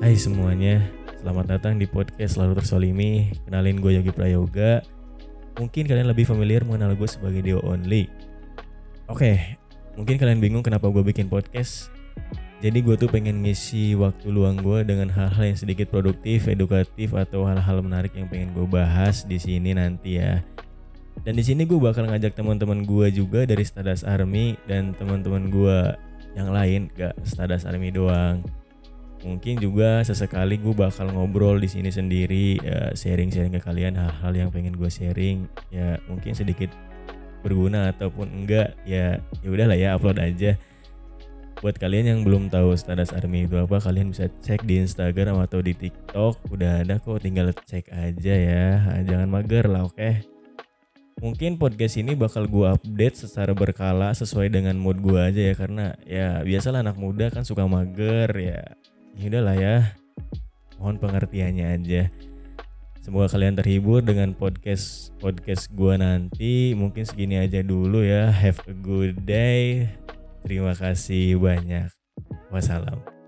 Hai semuanya, selamat datang di podcast Selalu Tersolimi. Kenalin gue Yogi Prayoga. Mungkin kalian lebih familiar mengenal gue sebagai Dio Only. Oke, mungkin kalian bingung kenapa gue bikin podcast. Jadi gue tuh pengen ngisi waktu luang gue dengan hal-hal yang sedikit produktif, edukatif Atau hal-hal menarik yang pengen gue bahas di sini nanti ya. Dan di sini gue bakal ngajak teman-teman gue juga dari Stadas Army dan teman-teman gue yang lain, gak Stadas Army doang mungkin juga sesekali gue bakal ngobrol di sini sendiri ya sharing-sharing ke kalian hal-hal yang pengen gue sharing. Ya mungkin sedikit berguna ataupun enggak ya ya udahlah ya upload aja. Buat kalian yang belum tahu status army itu apa kalian bisa cek di Instagram atau di TikTok. Udah ada kok tinggal cek aja ya. Jangan mager lah oke? Okay? mungkin podcast ini bakal gue update secara berkala sesuai dengan mood gue aja ya karena ya biasalah anak muda kan suka mager ya ya udahlah ya. Mohon pengertiannya aja. Semoga kalian terhibur dengan podcast podcast gua nanti. Mungkin segini aja dulu ya. Have a good day. Terima kasih banyak. Wassalam